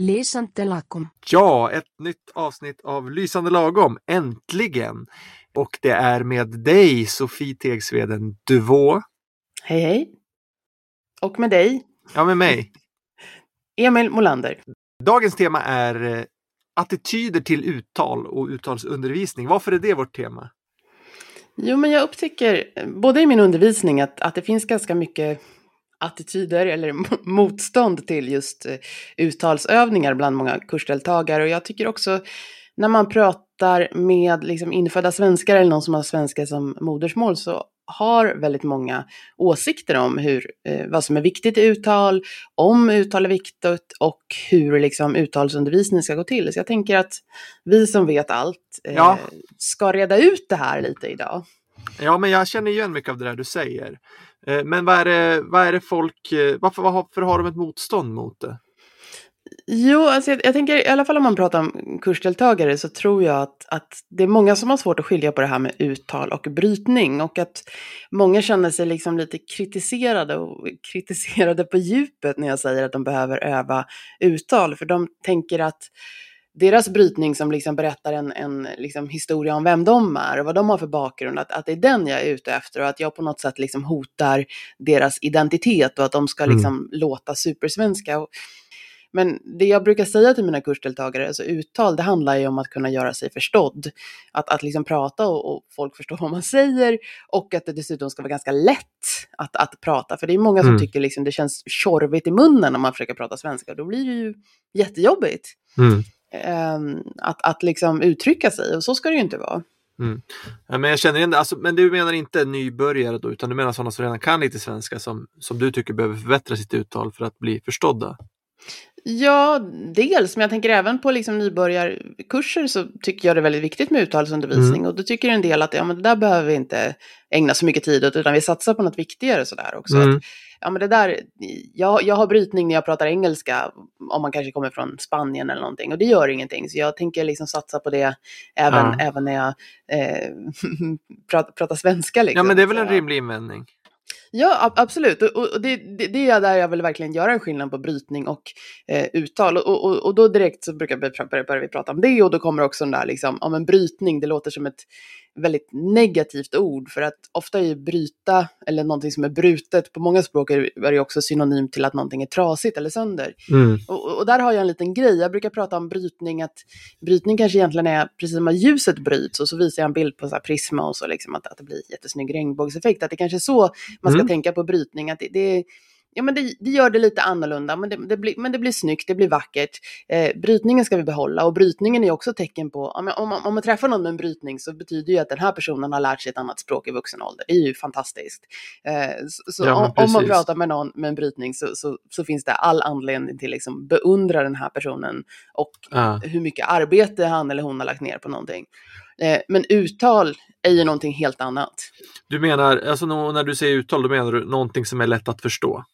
Lysande lagom. Ja, ett nytt avsnitt av Lysande lagom, äntligen! Och det är med dig, Sofie Tegsveden Duvå. Hej hej! Och med dig, Ja, med mig. Emil Molander. Dagens tema är eh, attityder till uttal och uttalsundervisning. Varför är det vårt tema? Jo, men jag upptäcker både i min undervisning att, att det finns ganska mycket attityder eller motstånd till just eh, uttalsövningar bland många kursdeltagare. Och jag tycker också när man pratar med liksom infödda svenskar eller någon som har svenska som modersmål så har väldigt många åsikter om hur, eh, vad som är viktigt i uttal, om uttal är viktigt och hur liksom, uttalsundervisning ska gå till. Så jag tänker att vi som vet allt eh, Ja. ska reda ut det här lite idag. Ja, men jag känner igen mycket av det där du säger. Eh, men vad är det, vad är det folk, eh, varför, varför har de ett motstånd mot det? Jo, alltså jag, jag tänker i alla fall om man pratar om kursdeltagare så tror jag att, att det är många som har svårt att skilja på det här med uttal och brytning och att många känner sig liksom lite kritiserade och kritiserade på djupet när jag säger att de behöver öva uttal för de tänker att deras brytning som liksom berättar en, en liksom historia om vem de är och vad de har för bakgrund, att, att det är den jag är ute efter och att jag på något sätt liksom hotar deras identitet och att de ska Mm. liksom låta supersvenska. Och, men det jag brukar säga till mina kursdeltagare, alltså uttal, det handlar ju om att kunna göra sig förstådd. Att, att liksom prata och, och folk förstår vad man säger och att det dessutom ska vara ganska lätt att, att prata. För det är många som Mm. tycker liksom det känns tjorvigt i munnen när man försöker prata svenska. Då blir det ju jättejobbigt Mm. Ehm, att, att liksom uttrycka sig och så ska det ju inte vara. Ja, men jag känner igen det. Alltså, men du menar inte nybörjare då, utan du menar sådana som redan kan lite svenska som, som du tycker behöver förbättra sitt uttal för att bli förstådda? Ja, dels, men jag tänker även på liksom nybörjarkurser så tycker jag det är väldigt viktigt med uttalsundervisning. Och då tycker en del att ja, men det där behöver vi inte ägna så mycket tid åt, utan vi satsar på något viktigare sådär också. Mm. Att, ja, men det där, jag, jag har brytning när jag pratar engelska, om man kanske kommer från Spanien eller någonting, och det gör ingenting. Så jag tänker liksom satsa på det även, Ja. även när jag eh, pratar, pratar svenska. Liksom. Ja, men det är väl en rimlig invändning? Ja, ab- absolut. Och, det, det, det är där jag vill verkligen göra en skillnad på brytning och eh, uttal. Och, och, och då direkt så brukar vi, börjar, börjar vi prata om det och då kommer också den där liksom, ja men brytning, det låter som ett väldigt negativt ord för att ofta är ju bryta eller någonting som är brutet, på många språk är det också synonymt till att någonting är trasigt eller sönder. Mm. Och, och där har jag en liten grej. Jag brukar prata om brytning, att brytning kanske egentligen är precis som att ljuset bryts och så visar jag en bild på så prisma och så, liksom, att, att det blir jättesnygg regnbågseffekt. Att det kanske är så man ska Mm. tänka på brytning. Att det, det, ja, men det, det gör det lite annorlunda, men det, det, blir, men det blir snyggt, det blir vackert. Eh, brytningen ska vi behålla och brytningen är också tecken på, om, man, om man träffar någon med en brytning så betyder ju att den här personen har lärt sig ett annat språk i vuxen ålder. Det är ju fantastiskt. Eh, så så Ja, om, om man pratar med någon med en brytning så, så, så finns det all anledning till liksom beundra den här personen och Ja. hur mycket arbete han eller hon har lagt ner på någonting. Eh, men uttal är ju någonting helt annat. Du menar, alltså när du säger uttal, då menar du någonting som är lätt att förstå?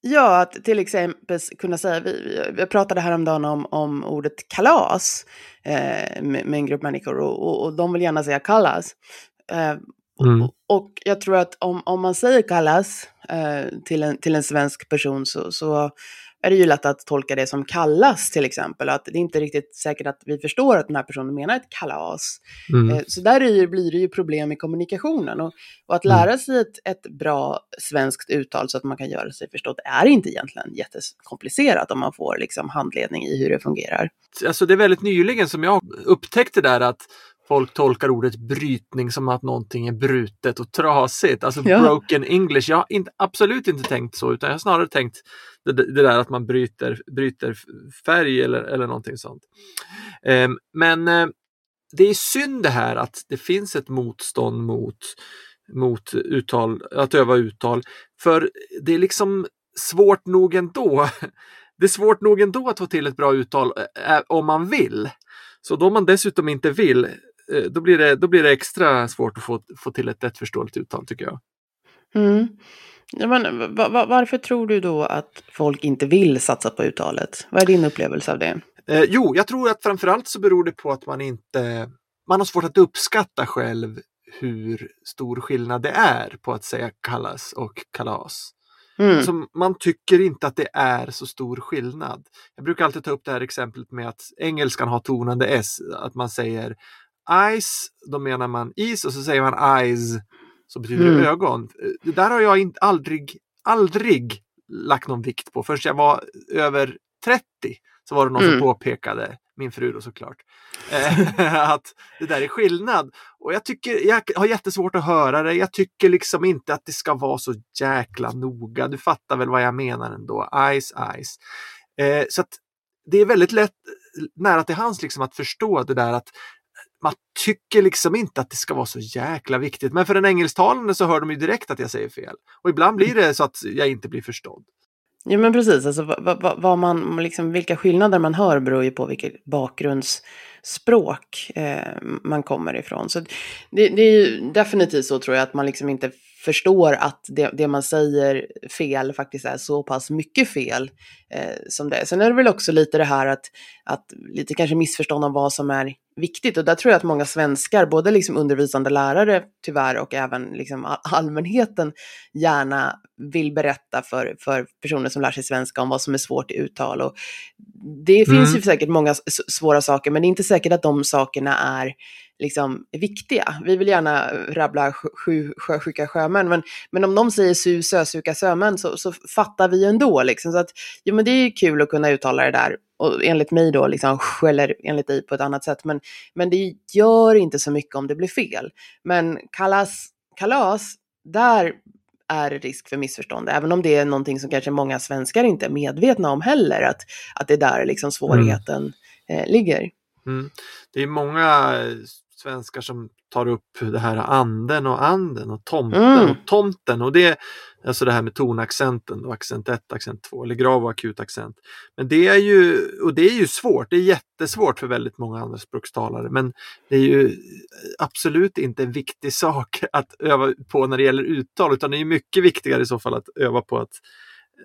Ja, att till exempel kunna säga, vi, vi pratade häromdagen om, om ordet kalas eh, med, med en grupp människor och, och, och de vill gärna säga kalas. Eh, Mm. och, och jag tror att om, om man säger kalas eh, till, en, till en svensk person så, så är det ju lätt att tolka det som kallas till exempel. Att det är inte riktigt säkert att vi förstår att den här personen menar ett kalas. Mm. Eh, Så där blir det ju problem i kommunikationen. Och, och att Mm. lära sig ett, ett bra svenskt uttal så att man kan göra sig förstådd är inte egentligen jättekomplicerat om man får liksom handledning i hur det fungerar. Alltså det är väldigt nyligen som jag upptäckte där att folk tolkar ordet brytning som att någonting är brutet och trasigt. Alltså Ja. broken English. Jag har inte, absolut inte tänkt så utan jag har snarare tänkt det, det där att man bryter, bryter färg eller, eller någonting sånt. Ehm, men eh, det är synd det här att det finns ett motstånd mot, mot uttal, att öva uttal. För det är liksom svårt nog ändå. Det är svårt nog ändå att få till ett bra uttal eh, om man vill. Så då man dessutom inte vill, eh, då blir det, då blir det extra svårt att få, få till ett lättförståeligt uttal tycker jag. Mm. Ja, men, va, va, varför tror du då att folk inte vill satsa på uttalet? Vad är din upplevelse av det? Eh, jo, jag tror att framförallt så beror det på att man inte, man har svårt att uppskatta själv hur stor skillnad det är på att säga kallas och kalas. Mm. Alltså, man tycker inte att det är så stor skillnad. Jag brukar alltid ta upp det här exemplet med att engelskan har tonande s, att man säger ice, då menar man is och så säger man eyes, så betyder mm. ögon. Det där har jag inte, aldrig, aldrig lagt någon vikt på förrän jag var över 30 så var det någon mm. som påpekade, min fru då såklart, eh, att det där är skillnad. Och jag tycker, jag har jättesvårt att höra det. Jag tycker liksom inte att det ska vara så jäkla noga. Du fattar väl vad jag menar ändå. Ice, ice. Eh, så att det är väldigt lätt, nära till hands liksom att förstå det där att man tycker liksom inte att det ska vara så jäkla viktigt. Men för en engelsktalande så hör de ju direkt att jag säger fel. Och ibland blir det så att jag inte blir förstådd. Ja men precis, alltså, vad, vad man, liksom, vilka skillnader man hör beror ju på vilket bakgrundsspråk eh, man kommer ifrån. Så det, det, är ju definitivt så tror jag att man liksom inte förstår att det, det, man säger fel faktiskt är så pass mycket fel eh, som det är. Sen är det väl också lite det här att, att lite kanske missförstånd om vad som är viktigt och där tror jag att många svenskar, både liksom undervisande lärare tyvärr och även liksom allmänheten gärna vill berätta för, för personer som lär sig svenska om vad som är svårt i uttal. Och det finns mm. ju säkert många svåra saker, men det är inte säkert att de sakerna är liksom viktiga. Vi vill gärna rabbla sju sjösjuka sjömän, men, men om de säger su, sösuka, sömän så, så fattar vi ändå. Liksom. Så att, jo, men det är kul att kunna uttala det där och enligt mig då, liksom, eller enligt dig på ett annat sätt. Men, men det gör inte så mycket om det blir fel. Men kalas, kalas, där är risk för missförstånd, även om det är någonting som kanske många svenskar inte är medvetna om heller, att, att det är där liksom svårigheten mm. eh, ligger. Mm. Det är många svenskar som tar upp det här anden och anden och tomten mm. och tomten och det alltså det här med tonaccenten och accent 1, accent 2 eller grav och akut accent. Men det är ju, och det är ju svårt, det är jättesvårt för väldigt många andra språkstalare men det är ju absolut inte en viktig sak att öva på när det gäller uttal utan det är mycket viktigare i så fall att öva på att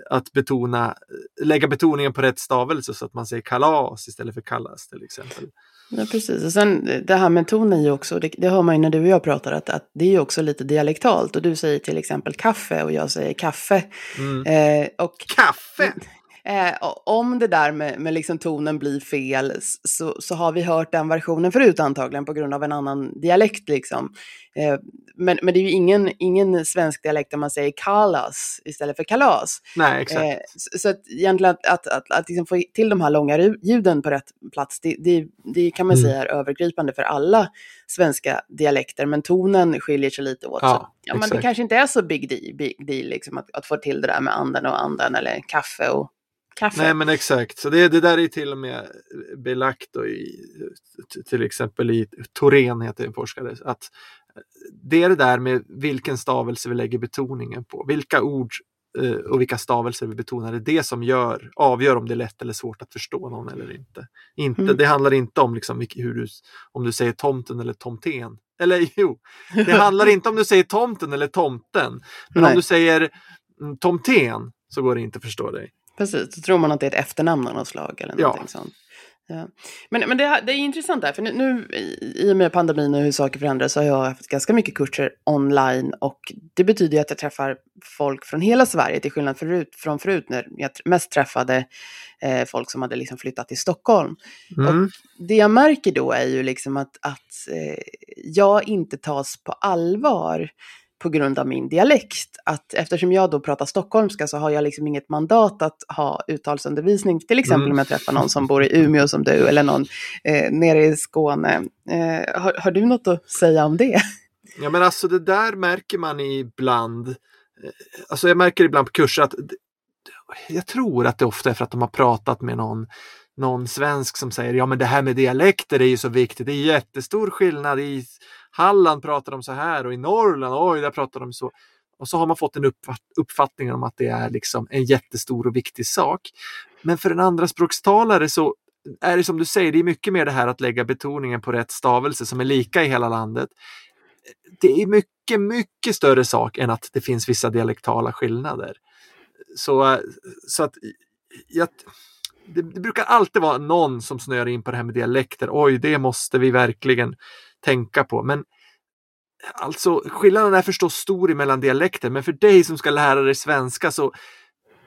att betona, lägga betoningen på rätt stavelse så att man säger kalas istället för kallas till exempel. Ja, precis. Och sen det här med tonen ju också, det, det hör man ju när du och jag pratar, att, att det är ju också lite dialektalt. Och du säger till exempel kaffe och jag säger kaffe. Mm. Eh, och, kaffe! Eh, om det där med, med liksom tonen blir fel så, så har vi hört den versionen förut antagligen på grund av en annan dialekt. Liksom. Eh, men, men det är ju ingen, ingen svensk dialekt där man säger kalas istället för kalas. Nej, exakt. Eh, så, så att egentligen att, att, att, att liksom få till de här långa ljuden på rätt plats, det, det, det kan man mm. säga är övergripande för alla svenska dialekter, men tonen skiljer sig lite åt. Ja, så, ja, men det kanske inte är så big deal, big deal liksom, att, att få till det där med anden och anden eller kaffe och kaffe. Nej men exakt, så det, det där är till och med belagt i, till exempel i Torén heter en forskare, att det är det där med vilken stavelse vi lägger betoningen på, vilka ord eh, och vilka stavelser vi betonar, det är det som gör, avgör om det är lätt eller svårt att förstå någon eller inte. inte mm. Det handlar inte om liksom hur du, om du säger tomten eller tomten. Eller jo, det handlar inte om du säger tomten eller tomten. Men Nej. om du säger mm, tomten så går det inte att förstå dig. Precis, då tror man att det är ett efternamn av något slag eller någonting ja. sånt. Ja. Men, men det, det är intressant där, för nu, nu i och med pandemin och hur saker förändras så har jag haft ganska mycket kurser online och det betyder ju att jag träffar folk från hela Sverige till skillnad förut, från förut när jag mest träffade eh, folk som hade liksom flyttat till Stockholm. Mm. Och det jag märker då är ju liksom att, att eh, jag inte tas på allvar på grund av min dialekt. Att eftersom jag då pratar stockholmska så har jag liksom inget mandat att ha uttalsundervisning. Till exempel mm. om jag träffar någon som bor i Umeå som du eller någon eh, nere i Skåne. Eh, har, har, du något att säga om det? Ja men alltså det där märker man ibland. Eh, alltså jag märker ibland på kurser att jag tror att det ofta är för att de har pratat med någon någon svensk som säger ja men det här med dialekter är ju så viktigt. Det är jättestor skillnad i Halland pratar de så här och i Norrland, oj, där pratar de så. Och så har man fått en uppfattning om att det är liksom en jättestor och viktig sak. Men för en andra språkstalare så är det som du säger, det är mycket mer det här att lägga betoningen på rätt stavelse som är lika i hela landet. Det är mycket, mycket större sak än att det finns vissa dialektala skillnader. Så, så att jag, det, det, brukar alltid vara någon som snöar in på det här med dialekter. Oj, det måste vi verkligen tänka på. Men alltså skillnaden är förstås stor mellan dialekter, men för dig som ska lära dig svenska så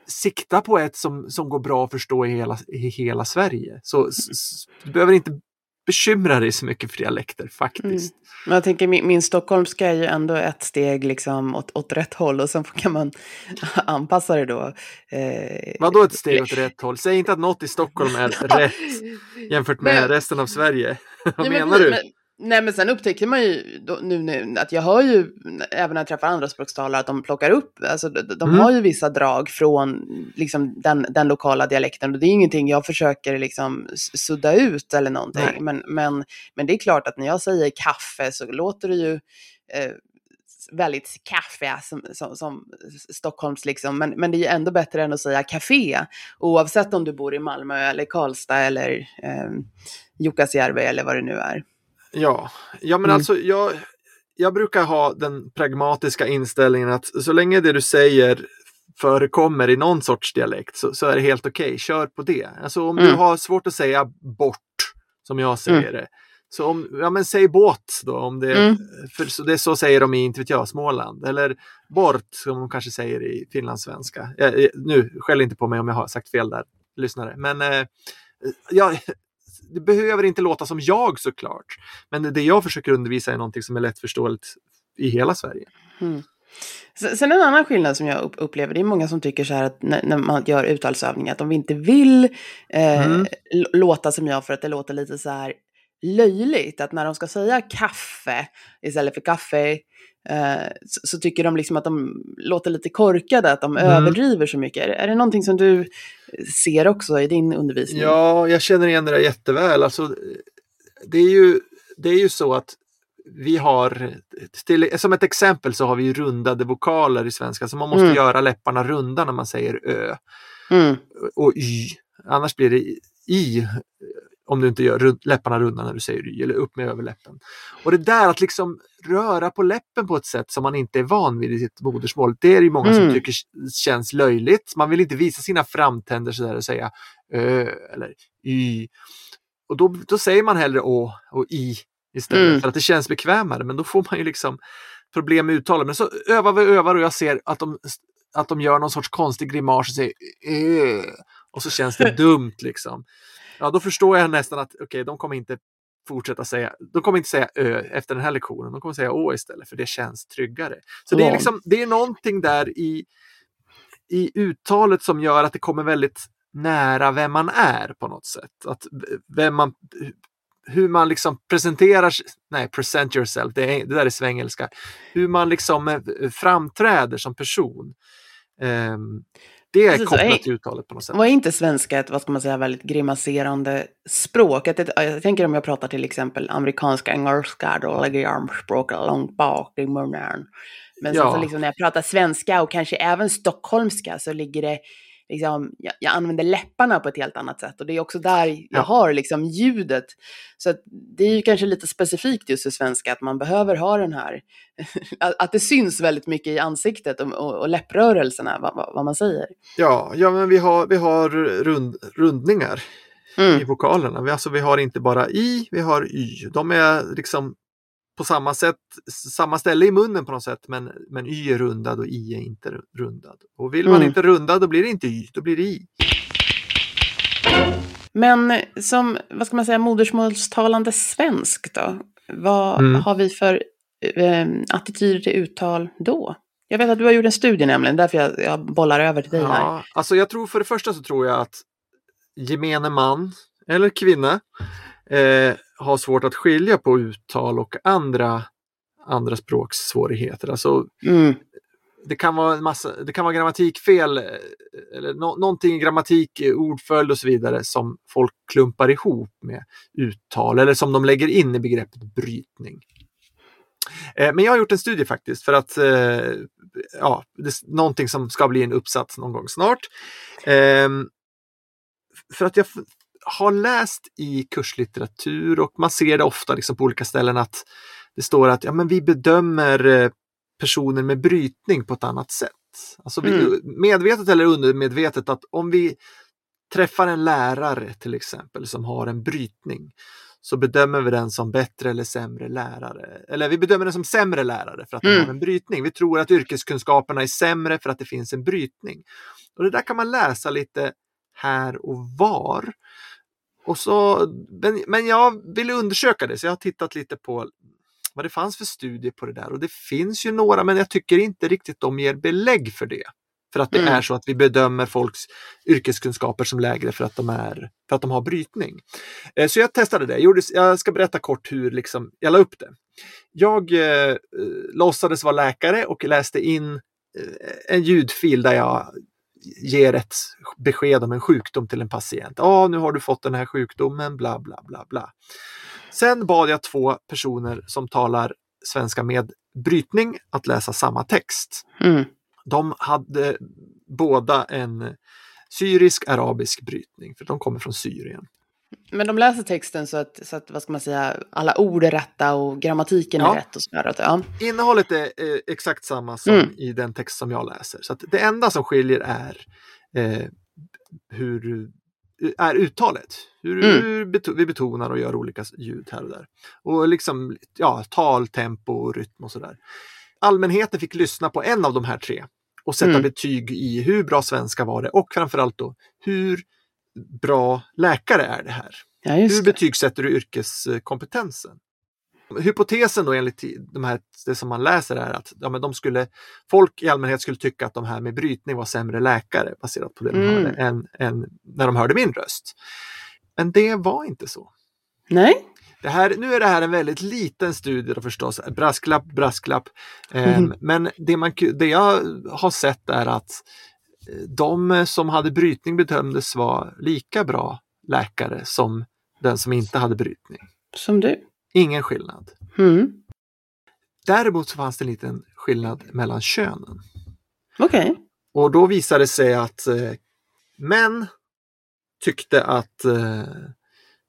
sikta på ett som, som går bra att förstå i hela, i hela Sverige. Så s, du behöver inte bekymra dig så mycket för dialekter faktiskt. Mm. Men jag tänker min, min stockholmska är ju ändå ett steg liksom åt, åt rätt håll och sen kan man anpassa det då. Eh, Vadå ett steg åt rätt håll? Säg inte att något i Stockholm är rätt jämfört med men, resten av Sverige. Vad menar men, du? Men, Nej men sen upptäcker man ju då, nu, nu att jag hör ju även när jag träffar andra språkstalare att de plockar upp, alltså de, de mm. har ju vissa drag från liksom, den, den lokala dialekten och det är ingenting jag försöker liksom sudda ut eller någonting. Men, men, men det är klart att när jag säger kaffe så låter det ju eh, väldigt kaffe som, som, som, Stockholms liksom, men, men det är ju ändå bättre än att säga café, oavsett om du bor i Malmö eller Karlstad eller eh, Jukkasjärvi eller vad det nu är. Ja, ja men mm. alltså jag, jag brukar ha den pragmatiska inställningen att så länge det du säger förekommer i någon sorts dialekt så, så är det helt okej, okay. kör på det. Alltså om mm. du har svårt att säga bort, som jag säger mm. det, så om, ja men säg båt då, om det, mm. för så det så säger de i, inte vet jag, Småland. Eller bort, som de kanske säger i finlandssvenska. Jag, nu, skäll inte på mig om jag har sagt fel där, lyssnare. Men eh, ja, det behöver inte låta som jag såklart. Men det jag försöker undervisa är någonting som är lättförståeligt i hela Sverige. Mm. Sen en annan skillnad som jag upplever, det är många som tycker så här att när, man gör uttalsövningar, att de inte vill eh, mm. låta som jag för att det låter lite så här löjligt. Att när de ska säga kaffe istället för kaffe eh, så, så, tycker de liksom att de låter lite korkade, att de mm. överdriver så mycket. Är, är det någonting som du ser också i din undervisning? Ja, jag känner igen det där jätteväl. Alltså, det, är ju, det är ju så att vi har, till, som ett exempel så har vi rundade vokaler i svenska, så man måste mm. göra läpparna runda när man säger ö. Mm. Och y. Annars blir det i om du inte gör läpparna runda när du säger y eller upp med överläppen. Och det där att liksom röra på läppen på ett sätt som man inte är van vid i sitt modersmål, det är det många mm. som tycker känns löjligt. Man vill inte visa sina framtänder sådär och säga ö eller y. Och då, då säger man hellre å och i istället mm. för att det känns bekvämare. Men då får man ju liksom problem med uttalet. Men så övar vi och övar och jag ser att de, att de gör någon sorts konstig grimas och säger ö. Och så känns det dumt liksom ja då förstår jag nästan att okej, okay, de kommer inte fortsätta säga, de kommer inte säga ö efter den här lektionen, de kommer säga å istället för det känns tryggare. Så det är, liksom, det är någonting där i, i uttalet som gör att det kommer väldigt nära vem man är på något sätt. Att vem man, hur man liksom presenterar, nej present yourself, det, är, det där är svengelska, hur man liksom eh, framträder som person. Um, det är Precis, kopplat till uttalet på något sätt. Var inte svenska ett, vad ska man säga, väldigt grimaserande språk? Jag, jag tänker om jag pratar till exempel amerikanska, engelska, då lägger jag armspråket långt bak i munnen. Men ja. så, så liksom när jag pratar svenska och kanske även stockholmska så ligger det liksom, jag, jag, använder läpparna på ett helt annat sätt och det är också där jag ja. har liksom ljudet. Så det är ju kanske lite specifikt just för svenska att man behöver ha den här, att det syns väldigt mycket i ansiktet och, och, och läpprörelserna, vad, vad, man säger. Ja, ja men vi har, vi har rund, rundningar mm. i vokalerna. Vi, alltså, vi har inte bara i, vi har y. De är liksom på samma sätt, samma ställe i munnen på något sätt, men, men y är rundad och i är inte rundad. Och vill man mm. inte runda då blir det inte y, då blir det i. Men som, vad ska man säga, modersmålstalande svensk då? Vad mm. har vi för eh, attityder till uttal då? Jag vet att du har gjort en studie nämligen, därför jag, jag bollar över till dig ja, här. Alltså jag tror för det första så tror jag att gemene man eller kvinna eh, har svårt att skilja på uttal och andra, andra språksvårigheter. Alltså, mm. det, kan vara en massa, det kan vara grammatikfel eller no, någonting i grammatik, ordföljd och så vidare som folk klumpar ihop med uttal eller som de lägger in i begreppet brytning. Eh, men jag har gjort en studie faktiskt för att eh, ja, det någonting som ska bli en uppsats någon gång snart. Eh, för att jag har läst i kurslitteratur och man ser det ofta liksom på olika ställen att det står att ja, men vi bedömer eh, personer med brytning på ett annat sätt. Alltså mm. medvetet eller undermedvetet att om vi träffar en lärare till exempel som har en brytning så bedömer vi den som bättre eller sämre lärare. Eller vi bedömer den som sämre lärare för att den Mm. har en brytning. Vi tror att yrkeskunskaperna är sämre för att det finns en brytning. Och det där kan man läsa lite här och var. Och så, men, men jag ville undersöka det så jag har tittat lite på vad det fanns för studier på det där och det finns ju några men jag tycker inte riktigt de ger belägg för det. För att det Mm. är så att vi bedömer folks yrkeskunskaper som lägre för att de, är, för att de har brytning. Eh, Så jag testade det. Jag, gjorde, jag ska berätta kort hur liksom, jag la upp det. Jag eh, eh, låtsades vara läkare och läste in eh, en ljudfil där jag ger ett besked om en sjukdom till en patient. Ja, nu har du fått den här sjukdomen, bla bla bla bla. Sen bad jag två personer som talar svenska med brytning att läsa samma text. Mm. De hade båda en syrisk-arabisk brytning, för de kommer från Syrien. Men de läser texten så att, så att, vad ska man säga, alla ord är rätta och grammatiken Ja. är rätt och sådär. Ja. Innehållet är eh, exakt samma som Mm. i den text som jag läser. Så att det enda som skiljer är eh, hur är uttalet. Hur, Mm. hur beto- vi betonar och gör olika ljud här och där. Och liksom ja, tal, tempo och rytm och sådär. Allmänheten fick lyssna på en av de här tre och sätta Mm. betyg i hur bra svenska var det och framförallt då hur bra läkare är det här. ja, Hur det. betygsätter du yrkeskompetensen? Hypotesen då enligt de här, det som man läser är att ja, men de skulle, folk i allmänhet skulle tycka att de här med brytning var sämre läkare baserat på det de Mm. hörde än, än när de hörde min röst. Men det var inte så. Nej? Det här, nu är det här en väldigt liten studie då förstås, brasklapp, brasklapp. Ehm, Mhm. Men det, man, det jag har sett är att de som hade brytning bedömdes vara lika bra läkare som den som inte hade brytning. Som du? Ingen skillnad. Mm. Däremot så fanns det en liten skillnad mellan könen. Okej. Och då visade det sig att eh, män tyckte att eh,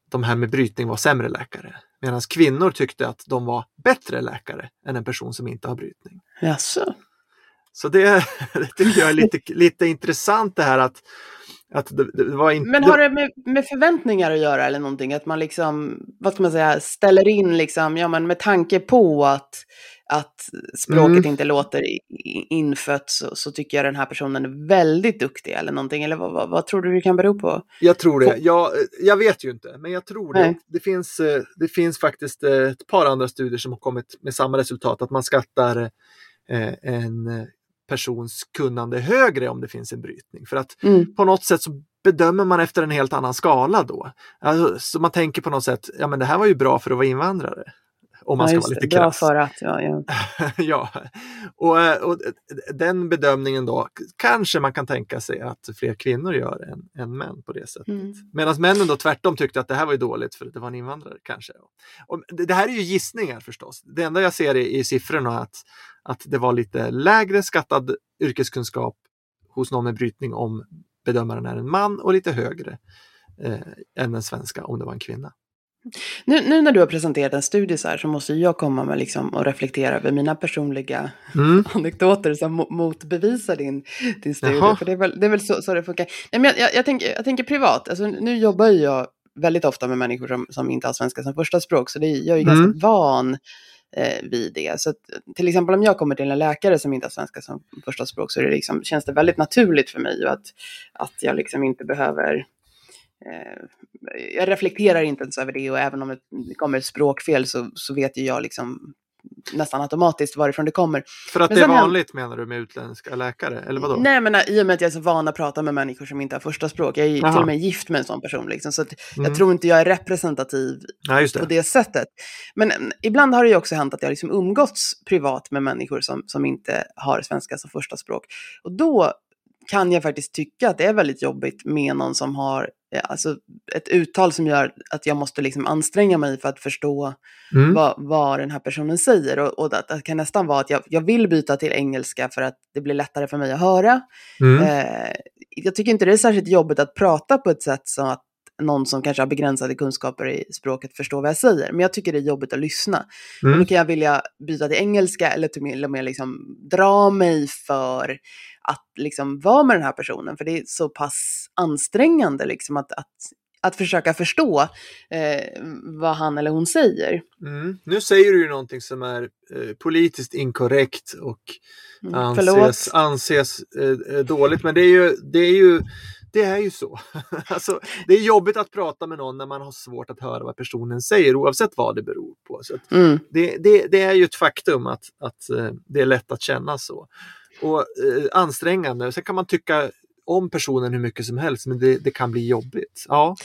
de här med brytning var sämre läkare. Medan kvinnor tyckte att de var bättre läkare än en person som inte har brytning. Jaså? Så det, det tycker jag är lite, lite intressant det här att, inte... Men har det med, med förväntningar att göra eller någonting? Att man liksom, vad ska man säga, ställer in liksom, ja men med tanke på att, att språket Mm. inte låter infött så, så tycker jag den här personen är väldigt duktig eller någonting. Eller vad, vad, vad tror du det kan bero på? Jag tror det. Jag, jag vet ju inte, men jag tror det. Nej. Det finns, eh, det finns faktiskt eh, ett par andra studier som har kommit med samma resultat, att man skattar eh, en eh, persons kunnande högre om det finns en brytning. För att Mm. på något sätt så bedömer man efter en helt annan skala då. Alltså, så man tänker på något sätt, ja men det här var ju bra för att vara invandrare. Om man Ja, ska vara lite. Bra krass. för att, ja, ja. ja, och, eh, och den bedömningen då kanske man kan tänka sig att fler kvinnor gör än, än män på det sättet. Mm. Medan männen då tvärtom tyckte att det här var ju dåligt för att det var en invandrare kanske. Och det, här är ju gissningar förstås. Det enda jag ser i, i siffrorna att, att det var lite lägre skattad yrkeskunskap hos någon med brytning om bedömaren är en man och lite högre eh, än den svenska om det var en kvinna. Nu, nu när du har presenterat en studie så här så måste jag komma med liksom och reflektera över mina personliga Mm. anekdoter som mo- motbevisar din, din studie. Jaha. För det är väl, det är väl så, så det funkar. Nej, men jag, jag, jag, tänker, jag tänker privat, alltså, nu jobbar jag väldigt ofta med människor som, som inte har svenska som första språk, så det, är- jag är ju Mm. ganska van eh, vid det. Så att, till exempel om jag kommer till en läkare som inte har svenska som första språk så det liksom, känns det väldigt naturligt för mig att, att jag liksom inte behöver eh, jag reflekterar inte ens över det och även om det kommer ett språkfel så, så vet ju jag liksom nästan automatiskt varifrån det kommer. För att Men det är vanligt menar du med utländska läkare, eller vadå? Nej, men i och med att jag är så van att prata med människor som inte har första språk. Jag är ju Jaha. till och med gift med en sån person. Liksom, så att Mm. jag tror inte jag är representativ Ja, just på det. det sättet. Men mm, ibland har det ju också hänt att jag liksom umgåtts privat med människor som, som inte har svenska som första språk. Och då kan jag faktiskt tycka att det är väldigt jobbigt med någon som har eh, alltså, ett uttal som gör att jag måste liksom anstränga mig för att förstå Mm. vad, vad den här personen säger. Och, och det, det kan nästan vara att jag, jag vill byta till engelska för att det blir lättare för mig att höra. Mm. Eh, jag tycker inte det är särskilt jobbigt att prata på ett sätt så att någon som kanske har begränsade kunskaper i språket förstår vad jag säger. Men jag tycker det är jobbigt att lyssna. Och Mm. då kan jag vilja byta till engelska eller till och med liksom dra mig för att liksom vara med den här personen. För det är så pass ansträngande liksom att, att att försöka förstå eh, vad han eller hon säger. Mm. Nu säger du ju någonting som är eh, politiskt inkorrekt och Mm, anses, anses eh, dåligt, men det är ju, det är ju, det är ju så. alltså, det är jobbigt att prata med någon när man har svårt att höra vad personen säger oavsett vad det beror på. Så Mm. det, det, det är ju ett faktum att, att eh, det är lätt att känna så. Och eh, ansträngande. Sen kan man tycka om personen hur mycket som helst, men det, det kan bli jobbigt. Ja,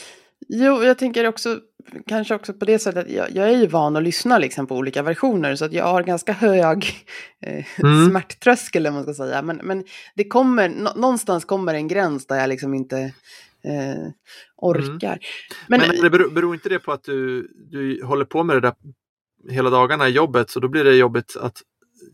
Jo, jag tänker också, kanske också på det sättet, jag, jag är ju van att lyssna liksom på olika versioner, så att jag har ganska hög eh, Mm. smärttröskel, vad man ska säga. Men, men det kommer, nå- någonstans kommer en gräns där jag liksom inte eh, orkar. Men, men, det beror, beror inte det på att du, du håller på med det där hela dagarna i jobbet, så då blir det jobbigt att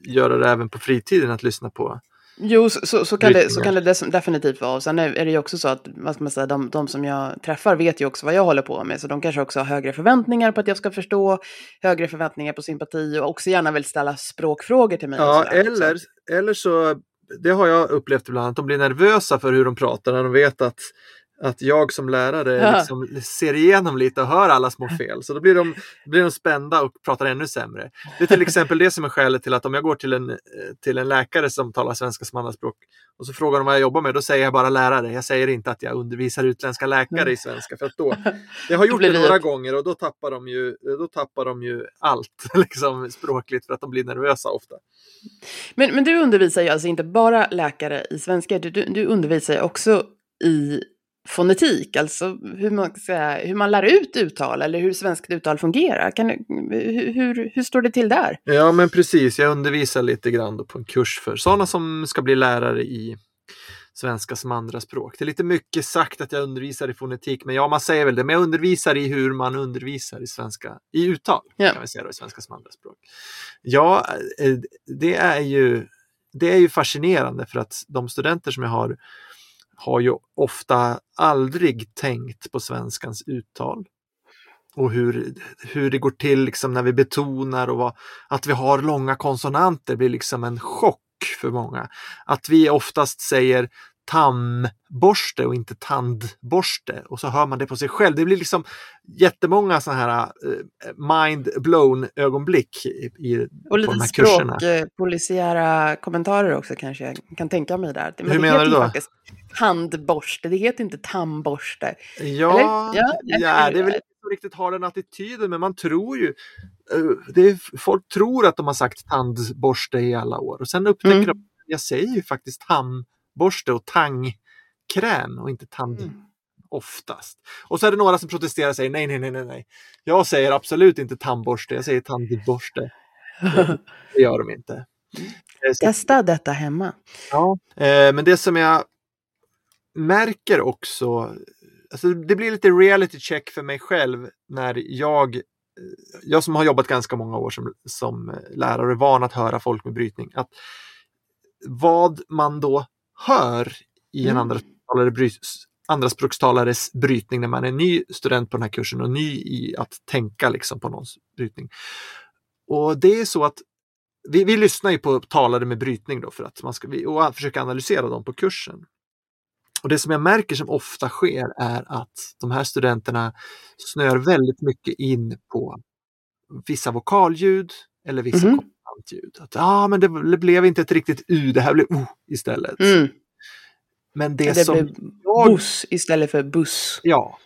göra det även på fritiden, att lyssna på. Jo, så, så, så, kan det, så kan det definitivt vara. Och sen är, det ju också så att, vad ska man säga, de, de som jag träffar vet ju också vad jag håller på med. Så de kanske också har högre förväntningar på att jag ska förstå, högre förväntningar på sympati och också gärna vill ställa språkfrågor till mig. Ja, också. eller, eller så, det har jag upplevt ibland, att de blir nervösa för hur de pratar när de vet att, att jag som lärare liksom ser igenom lite och hör alla små fel. Så då blir de, blir de spända och pratar ännu sämre. Det är till exempel det som är skälet till att om jag går till en, till en läkare som talar svenska som andraspråk och så frågar de vad jag jobbar med, då säger jag bara lärare. Jag säger inte att jag undervisar utländska läkare i svenska. För då, jag har gjort det det- några gånger och då tappar de ju, då tappar de ju allt liksom, språkligt för att de blir nervösa ofta. Men, men du undervisar ju alltså inte bara läkare i svenska, du, du, du undervisar ju också i fonetik, alltså hur man, säga, hur man lär ut uttal eller hur svenskt uttal fungerar. Kan, hur, hur, hur står det till där? Ja, men precis. Jag undervisar lite grann på en kurs för sådana som ska bli lärare i svenska som andraspråk. Det är lite mycket sagt att jag undervisar i fonetik, men ja, man säger väl det. Men jag undervisar i hur man undervisar i svenska, i uttal, Ja. kan vi säga då, i svenska som andraspråk. Ja, eh, det är ju det är ju fascinerande för att de studenter som jag har har ju ofta aldrig tänkt på svenskans uttal och hur, hur det går till liksom när vi betonar och vad, att vi har långa konsonanter blir liksom en chock för många. Att vi oftast säger tamborste och inte tandborste och så hör man det på sig själv. Det blir liksom jättemånga sådana här eh, mind blown ögonblick i, Och på lite de här kurserna. språk, eh, polisiära kommentarer också kanske jag kan tänka mig där. Men Hur menar du då? faktiskt handborste, det heter inte tandborste. Ja, Eller? Ja, ja, det är väl inte riktigt har den attityden, men man tror ju... eh, är, folk tror att de har sagt tandborste i alla år och sen upptäcker Mm. de jag säger ju faktiskt tandborste och tandkräm och inte tand Mm. oftast. Och så är det några som protesterar och säger nej, nej, nej, nej, nej. Jag säger absolut inte tandborste, jag säger tandborste. Det gör de inte. Eh, så- Testa detta hemma. Ja. Eh, men det som jag märker också, alltså det blir lite reality check för mig själv när jag, jag som har jobbat ganska många år som, som lärare är van att höra folk med brytning, att vad man då hör i en Mm. andra talare bry, andraspråkstalares brytning när man är ny student på den här kursen och ny i att tänka liksom på någons brytning. Och det är så att vi, vi lyssnar ju på talare med brytning då för att man ska vi, och försöka analysera dem på kursen. Och det som jag märker som ofta sker är att de här studenterna snör väldigt mycket in på vissa vokalljud eller vissa Mhm. konsonantljud. Att ah, men det, det blev inte ett riktigt U, det här blev O istället. Mm. Men det, Det, som blev jag, buss istället för buss. ja,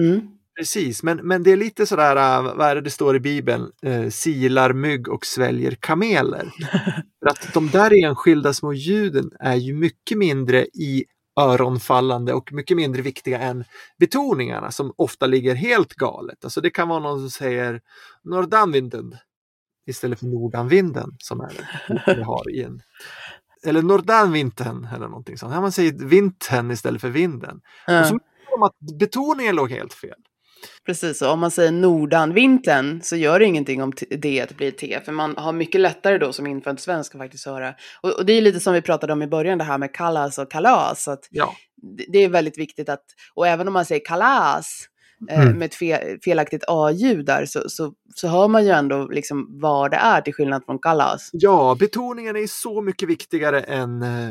Mm. Precis, men, men det är lite sådär, äh, vad är det det står i Bibeln? Eh, silar mygg och sväljer kameler. För att de där enskilda små ljuden är ju mycket mindre i öronfallande och mycket mindre viktiga än betoningarna som ofta ligger helt galet. Alltså det kan vara någon som säger nordanvinden istället för nordanvinden som är vi har i en eller nordanvintern eller någonting sånt. Ja, man säger vintern istället för vinden. Ja. Och så att betoningen låg helt fel. Precis, och om man säger nordanvintern så gör det ingenting om det blir T, för man har mycket lättare då som infödd svensk att faktiskt höra. Och, och det är lite som vi pratade om i början, det här med kallas och kalas. Att Ja, det, är väldigt viktigt att, och även om man säger kalas eh, Mm. med ett fe, felaktigt A-ljud där, så, så, så hör man ju ändå liksom vad det är till skillnad från kalas. Ja, betoningen är så mycket viktigare än, eh,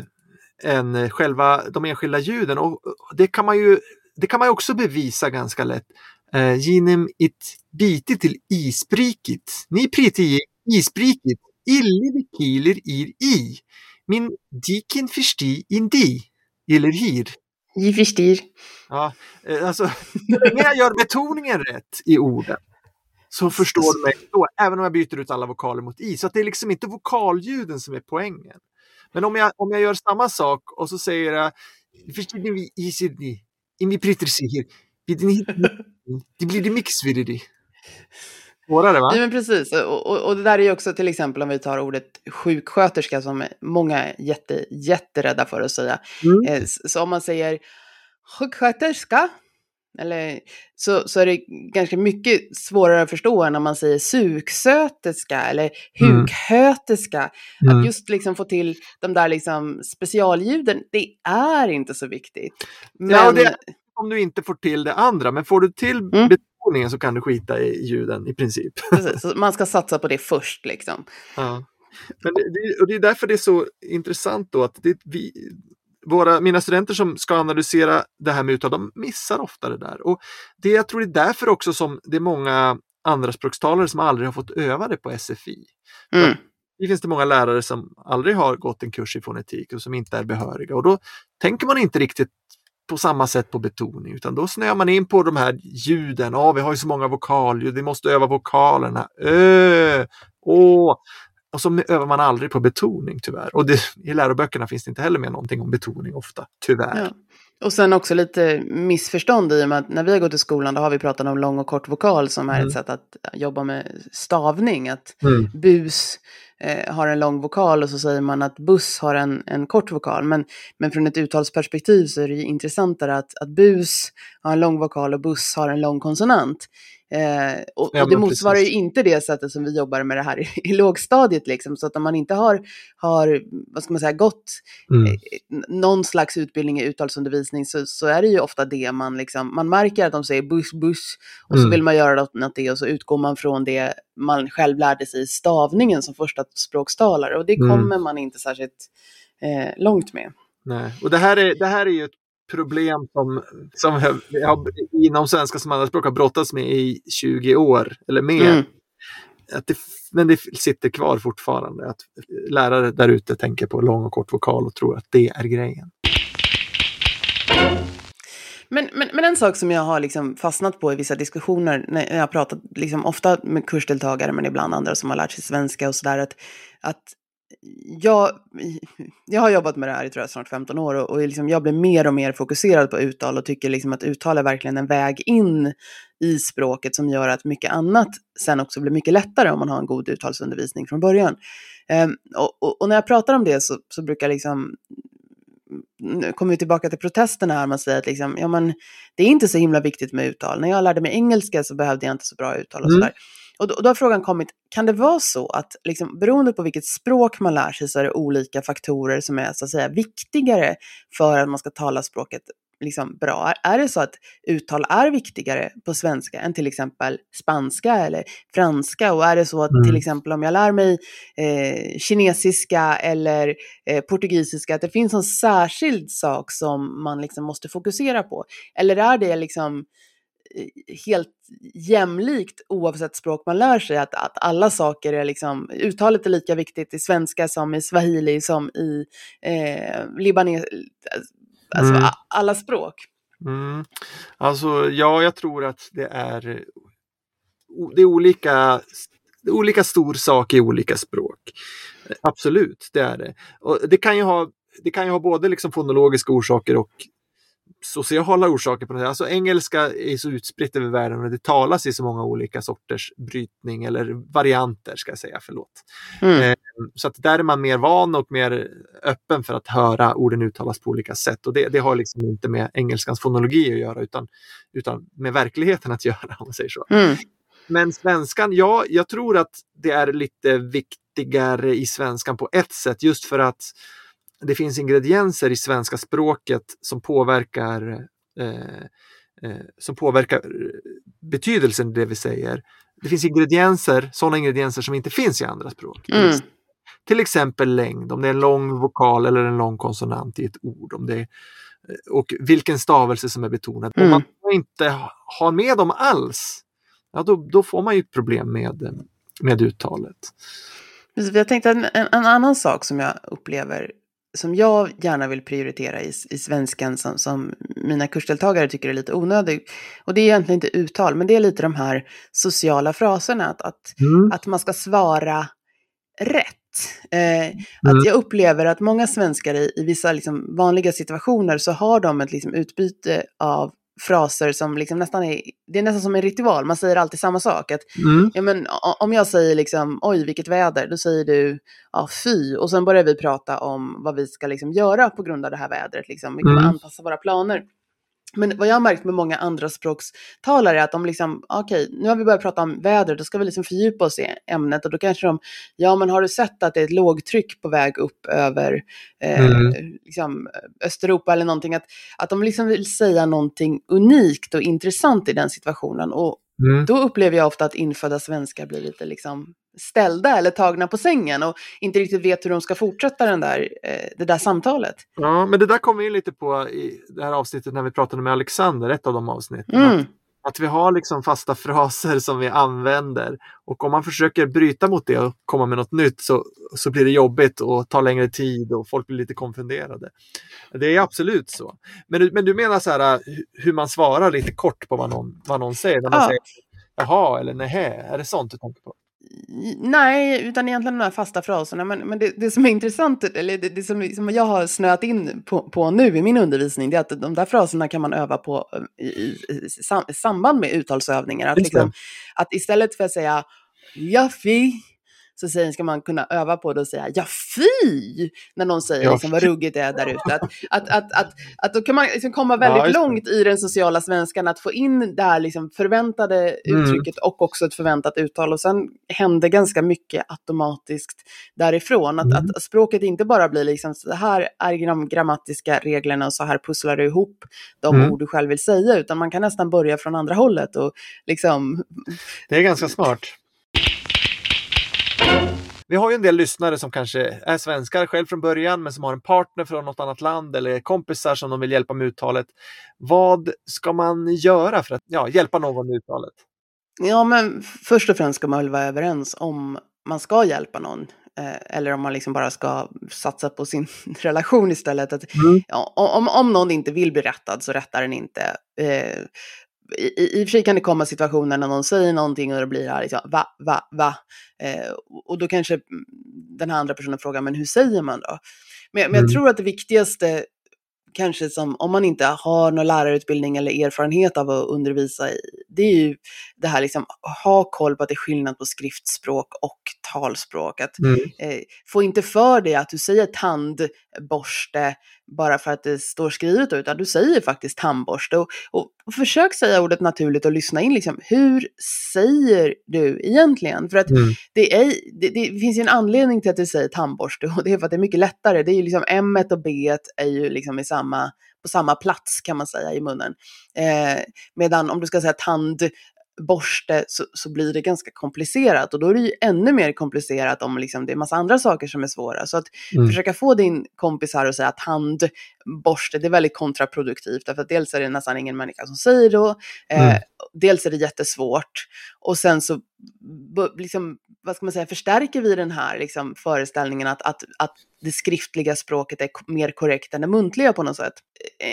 än själva de enskilda ljuden och det kan man ju det kan man också bevisa ganska lätt eh, genom ett bite till ispriket. Ni priti ispriket, ille kiler ir i. Min diken försti indi, eller hir. Jag förstår. Ja, eh, alltså, så länge jag gör betoningen rätt i orden så förstår du mig då, även om jag byter ut alla vokaler mot i. Så det är liksom inte vokalljuden som är poängen. Men om jag, om jag gör samma sak och så säger jag Förstår ni i Sydney? I mi pritrisi Det blir det mix vid det. Svårare va? Ja, men precis. Och, och, och det där är ju också till exempel om vi tar ordet sjuksköterska som många är jätte, jätterädda för att säga. Mm. Eh, Så om man säger sjuksköterska, eller, så, så är det ganska mycket svårare att förstå än om man säger suksköterska eller Mm. hukhöterska. Mm. Att just liksom få till de där liksom specialljuden, det är inte så viktigt. Men, Ja, det- Om du inte får till det andra, men får du till Mm. betoningen så kan du skita i ljuden i princip. precis, så man ska satsa på det först liksom. Ja. Men det, och det är därför det är så intressant då att det, vi, våra, mina studenter som ska analysera det här med uttal, de missar ofta det där. Och det, jag tror det är därför också som det är många andraspråkstalare som aldrig har fått öva det på SFI. Mm. Det finns det många lärare som aldrig har gått en kurs i fonetik och som inte är behöriga och då tänker man inte riktigt på samma sätt på betoning utan då snöar man in på de här ljuden. Ja, vi har ju så många vokalljud, vi måste öva vokalerna. Ö, å. Och så övar man aldrig på betoning tyvärr. Och det, i läroböckerna finns det inte heller med någonting om betoning ofta, tyvärr. Ja. Och sen också lite missförstånd i och med att när vi har gått i skolan då har vi pratat om lång och kort vokal som är Mm. ett sätt att jobba med stavning. Att Mm. bus eh, har en lång vokal och så säger man att buss har en, en kort vokal. Men, men från ett uttalsperspektiv så är det ju intressantare att, att bus har en lång vokal och buss har en lång konsonant. Eh, och, Ja, och det motsvarar precis. ju inte det sättet som vi jobbar med det här i, i lågstadiet. Liksom. Så att om man inte har, har vad ska man säga, gått Mm. n- någon slags utbildning i uttalsundervisning så, så är det ju ofta det man liksom, man märker att de säger buss, buss och så Mm. vill man göra något, något det och så utgår man från det man själv lärde sig i stavningen som första språkstalare och det Mm. kommer man inte särskilt eh, långt med. Nej. Och det här, är, det här är ju ett problem som, som jag, jag har, inom svenska som andraspråk har brottats med i 20 år eller mer. Mm. Att det, men det sitter kvar fortfarande. Att lärare där ute tänker på lång och kort vokal och tror att det är grejen. Men, men, men en sak som jag har liksom fastnat på i vissa diskussioner, när jag har pratat liksom ofta med kursdeltagare, men ibland andra som har lärt sig svenska och sådär, att, att jag, jag har jobbat med det här i tror jag, snart 15 år och, och liksom jag blir mer och mer fokuserad på uttal och tycker liksom att uttal är verkligen en väg in i språket som gör att mycket annat sen också blir mycket lättare om man har en god uttalsundervisning från början. Ehm, och, och, och när jag pratar om det så, så brukar liksom nu kommer vi tillbaka till protesterna här, man säger att liksom, ja, men, det är inte så himla viktigt med uttal. När jag lärde mig engelska så behövde jag inte så bra uttal och Mm. Och då, då har frågan kommit, kan det vara så att liksom, beroende på vilket språk man lär sig så är det olika faktorer som är så att säga viktigare för att man ska tala språket liksom, bra? Är, det så att uttal är viktigare på svenska än till exempel spanska eller franska? Och är det så att Mm. till exempel om jag lär mig eh, kinesiska eller eh, portugisiska, att det finns en särskild sak som man liksom måste fokusera på? Eller är det liksom helt jämlikt oavsett språk man lär sig, att, att alla saker är liksom, uttalet är lika viktigt i svenska som i swahili som i eh, libanes, alltså Mm. alla språk. Mm. Alltså, ja, jag tror att det är, det är olika, olika stor sak i olika språk. Absolut, det är det. Och det, kan ju ha, det kan ju ha både liksom fonologiska orsaker och sociala orsaker. på något sätt. Alltså engelska är så utspritt över världen och det talas i så många olika sorters brytning eller varianter ska jag säga, förlåt. Mm. Eh, Så att där är man mer van och mer öppen för att höra orden uttalas på olika sätt. Och det, det har liksom inte med engelskans fonologi att göra utan, utan med verkligheten att göra om man säger så. Mm. Men svenskan, ja, jag tror att det är lite viktigare i svenskan på ett sätt just för att det finns ingredienser i svenska språket som påverkar eh, eh, som påverkar eh, betydelsen i det vi säger. Det finns ingredienser, sådana ingredienser som inte finns i andra språk. Till, Mm. till exempel längd, om det är en lång vokal eller en lång konsonant i ett ord. Om det är och vilken stavelse som är betonad. Mm. Om man inte har med dem alls, ja, då, då får man ju problem med, med uttalet. Jag tänkte en, en annan sak som jag upplever som jag gärna vill prioritera i, i svenskan som, som mina kursdeltagare tycker är lite onödig. Och det är egentligen inte uttal, men det är lite de här sociala fraserna. Att, att, Mm. att man ska svara rätt. Eh, Mm. Att jag upplever att många svenskar i, i vissa liksom vanliga situationer så har de ett liksom utbyte av fraser som liksom nästan är, det är nästan som en ritual, man säger alltid samma sak. Att, Mm. ja, men, om jag säger liksom, oj vilket väder, då säger du, ja fy, och sen börjar vi prata om vad vi ska liksom göra på grund av det här vädret, liksom. vi kommer Mm. anpassa våra planer. Men vad jag har märkt med många andra språkstalare är att de liksom, okej, nu har vi börjat prata om väder, då ska vi liksom fördjupa oss i ämnet och då kanske de, ja men har du sett att det är ett lågtryck på väg upp över eh, Mm. liksom, Östeuropa eller någonting, att, att de liksom vill säga någonting unikt och intressant i den situationen. Och Mm. då upplever jag ofta att infödda svenskar blir lite liksom ställda eller tagna på sängen och inte riktigt vet hur de ska fortsätta den där, eh, det där samtalet. Ja, men det där kommer vi in lite på i det här avsnittet när vi pratade med Alexander, ett av de avsnitten. Mm. Att, vi har liksom fasta fraser som vi använder och om man försöker bryta mot det och komma med något nytt så, så blir det jobbigt och tar längre tid och folk blir lite konfunderade. Det är absolut så. Men du, men du menar så här hu- hur man svarar lite kort på vad någon, vad någon säger? När man Ja. säger jaha eller nähä, är det sånt du tänker på? Nej, utan egentligen de här fasta fraserna. Men, men det, det som är intressant, eller det, det som, som jag har snöat in på, på nu i min undervisning, det är att de där fraserna kan man öva på eh, i, i, i sam, i samband med uttalsövningar. Att, liksom, att istället för att säga ja fy, så säger, ska man kunna öva på det och säga ja fy, när någon säger Ja, liksom, vad ruggigt det är där ute. Att, att, att, att, att då kan man liksom komma väldigt Ja, långt i den sociala svenskan, att få in det här liksom förväntade Mm. uttrycket och också ett förväntat uttal. Och sen händer ganska mycket automatiskt därifrån. Att, Mm. att språket inte bara blir liksom så här är de grammatiska reglerna och så här pusslar du ihop de Mm. ord du själv vill säga, utan man kan nästan börja från andra hållet och liksom Det är ganska smart. Vi har ju en del lyssnare som kanske är svenskar själv från början men som har en partner från något annat land eller kompisar som de vill hjälpa med uttalet. Vad ska man göra för att ja, hjälpa någon med uttalet? Ja, men först och främst ska man väl vara överens om man ska hjälpa någon. Eh, eller om man liksom bara ska satsa på sin relation istället. Att, Mm. ja, om, om någon inte vill bli rättad så rättar den inte. Eh, i, i och för sig kan det komma situationer när någon säger någonting och det blir här liksom, va, va, va. Eh, och då kanske mm, den här andra personen frågar, men hur säger man då? Men, men jag Mm. tror att det viktigaste kanske som om man inte har någon lärarutbildning eller erfarenhet av att undervisa i, det är ju det här liksom, ha koll på att det är skillnad på skriftspråk och talspråk. Att Mm. eh, få inte för dig att du säger tandborste bara för att det står skrivet utan du säger faktiskt tandborste. Och, och, och försök säga ordet naturligt och lyssna in liksom, hur säger du egentligen? För att Mm. det, är, det, det finns ju en anledning till att du säger tandborste och det är för att det är mycket lättare. Det är ju liksom M och B är ju liksom i samma, på samma plats kan man säga i munnen. Eh, medan om du ska säga tandborste så, så blir det ganska komplicerat och då är det ju ännu mer komplicerat om liksom det är massa andra saker som är svåra. Så att Mm. försöka få din kompis här att säga tandborste, det är väldigt kontraproduktivt därför att dels är det nästan ingen människa som säger då, eh, Mm. dels är det jättesvårt och sen så liksom, vad ska man säga, förstärker vi den här liksom, föreställningen att, att, att det skriftliga språket är mer korrekt än det muntliga på något sätt.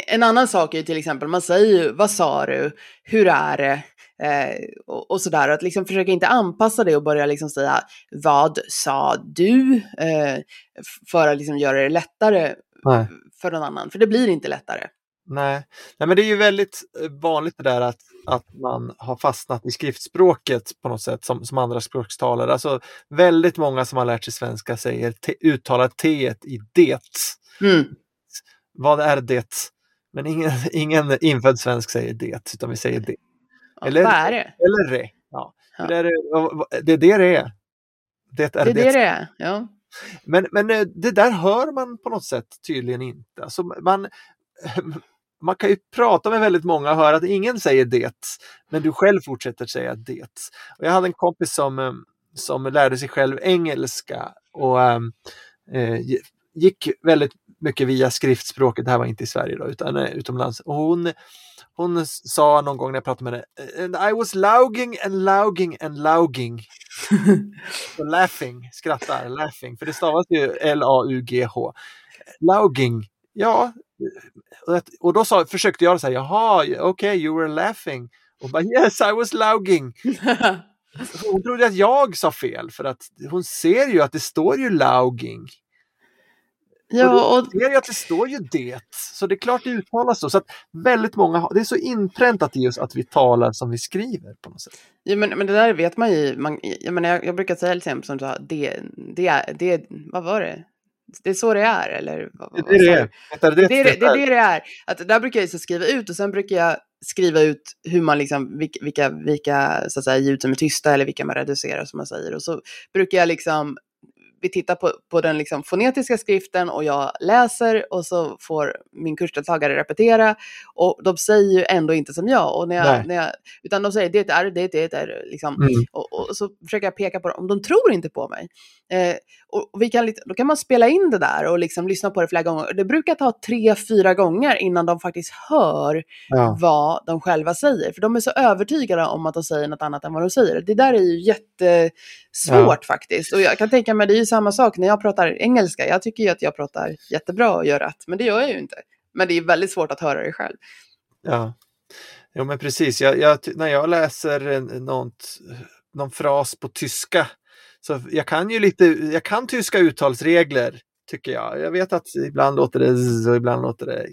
En annan sak är ju till exempel, man säger ju, vad sa du, hur är det, eh, och, och sådär, att liksom försöka inte anpassa det och börja liksom säga, vad sa du, eh, för att liksom göra det lättare Nej. för någon annan, för det blir inte lättare. Nej. Nej, men det är ju väldigt eh, vanligt det där att, att man har fastnat i skriftspråket på något sätt som, som andra språkstalare. Alltså väldigt många som har lärt sig svenska säger te, uttalar t i det. Mm. Vad är det? Men ingen, ingen infödd svensk säger det, utan vi säger det. Eller- vad är det? Eller re. Ja. Ja. Det, är, det är det det är. Det är Det är det. det det är. Ja. Men, men eh, det där hör man på något sätt tydligen inte. Alltså man, man kan ju prata med väldigt många och höra att ingen säger det, men du själv fortsätter säga det. Och jag hade en kompis som, eh, som lärde sig själv engelska och eh, gick väldigt mycket via skriftspråket, det här var inte i Sverige då, utan eh, utomlands. Och hon, hon sa någon gång när jag pratade med henne, I was lauging and lauging and lauging. Laughing, skrattar, laughing, för det stavas ju L-A-U-G-H. Lauging, ja. Och då sa, försökte jag säga, jaha, okej, okay, you were laughing. Och bara, yes, I was lauging. Hon trodde att jag sa fel för att hon ser ju att det står ju lauging. Ja, och... ser ju att det står ju det, så det är klart det uttalas så. så att väldigt många, det är så inpräntat i oss att vi talar som vi skriver på något sätt. Ja, men, men det där vet man ju. Man, jag, menar, jag, jag brukar säga till exempel som du sa, det, det, är, det, vad var det? Det är så det är, eller? Vad, det, är det, det, det, det, det, det, det, det är. Att där brukar jag så skriva ut och sen brukar jag skriva ut hur man liksom, vilka, vilka så att säga, ljud som är tysta eller vilka man reducerar som man säger. Och så brukar jag liksom vi tittar på, på den liksom fonetiska skriften och jag läser och så får min kursdeltagare repetera och de säger ju ändå inte som jag. Och när jag, när jag utan de säger det är, det är, det är, liksom. Mm. Och, och, så försöker jag peka på dem, de tror inte på mig. Eh, och vi kan, då kan man spela in det där och liksom lyssna på det flera gånger. Det brukar ta tre, fyra gånger innan de faktiskt hör ja. vad de själva säger. För de är så övertygade om att de säger något annat än vad de säger. Det där är ju jättesvårt ja. faktiskt. Och jag kan tänka mig, det är ju samma sak när jag pratar engelska. Jag tycker ju att jag pratar jättebra och gör rätt, men det gör jag ju inte. Men det är väldigt svårt att höra det själv. Ja, jo, men precis. Jag, jag, när jag läser något, någon fras på tyska så jag kan ju lite, jag kan tyska uttalsregler tycker jag. Jag vet att ibland låter det z och ibland låter det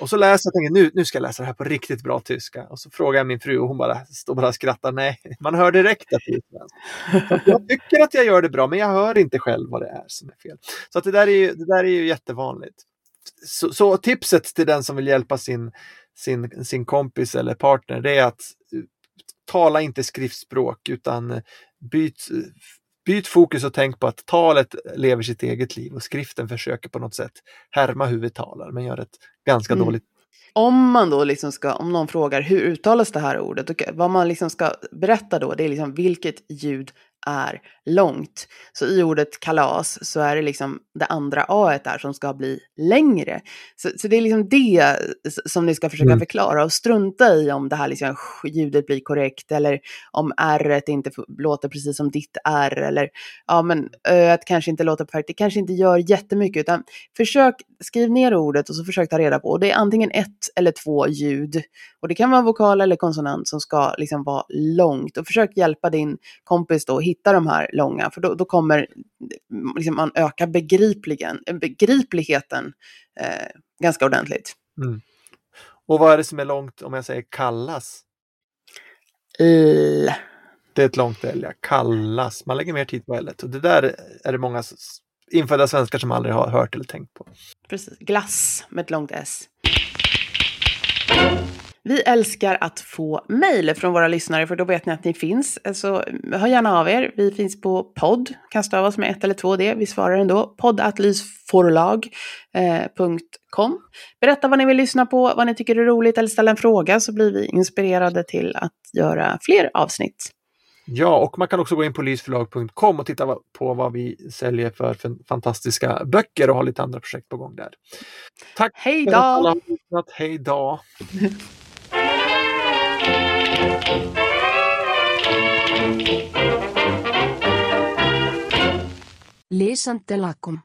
och så läser jag och tänker nu, nu ska jag läsa det här på riktigt bra tyska. Och så frågar jag min fru och hon bara står bara och skrattar. Nej, man hör direkt att det är utländskt. Jag tycker att jag gör det bra men jag hör inte själv vad det är som är fel. Så att det, där är ju, det där är ju jättevanligt. Så, så tipset till den som vill hjälpa sin, sin, sin kompis eller partner det är att eh, tala inte skriftspråk utan eh, byt, eh, byt fokus och tänk på att talet lever sitt eget liv och skriften försöker på något sätt härma hur vi talar men gör ett ganska mm. dåligt om man då liksom ska, om någon frågar hur uttalas det här ordet, och vad man liksom ska berätta då, det är liksom vilket ljud är långt. Så i ordet kalas så är det liksom det andra a där som ska bli längre. Så, så det är liksom det som ni ska försöka mm. förklara och strunta i om det här liksom ljudet blir korrekt eller om r inte låter precis som ditt r eller ja men ö kanske inte låter perfekt. Det kanske inte gör jättemycket utan försök skriv ner ordet och så försök ta reda på. Det är antingen ett eller två ljud och det kan vara vokal eller konsonant som ska liksom vara långt och försök hjälpa din kompis då hitta de här långa, för då, då kommer liksom, man öka begripligen, begripligheten eh, ganska ordentligt. Mm. Och vad är det som är långt om jag säger kallas? L. Det är ett långt L, ja. Kallas. Man lägger mer tid på L. Och det där är det många infödda svenskar som aldrig har hört eller tänkt på. Precis. Glass med ett långt S. Vi älskar att få mejl från våra lyssnare för då vet ni att ni finns. Så hör gärna av er. Vi finns på podd, kan stavas med ett eller två d. Vi svarar ändå. poddatlysforlag.com. Eh, Berätta vad ni vill lyssna på, vad ni tycker är roligt eller ställa en fråga så blir vi inspirerade till att göra fler avsnitt. Ja, och man kan också gå in på lysförlag.com och titta på vad vi säljer för fantastiska böcker och ha lite andra projekt på gång där. Tack Hej då! för att alla har lyssnat. Hej då! Lísandelakum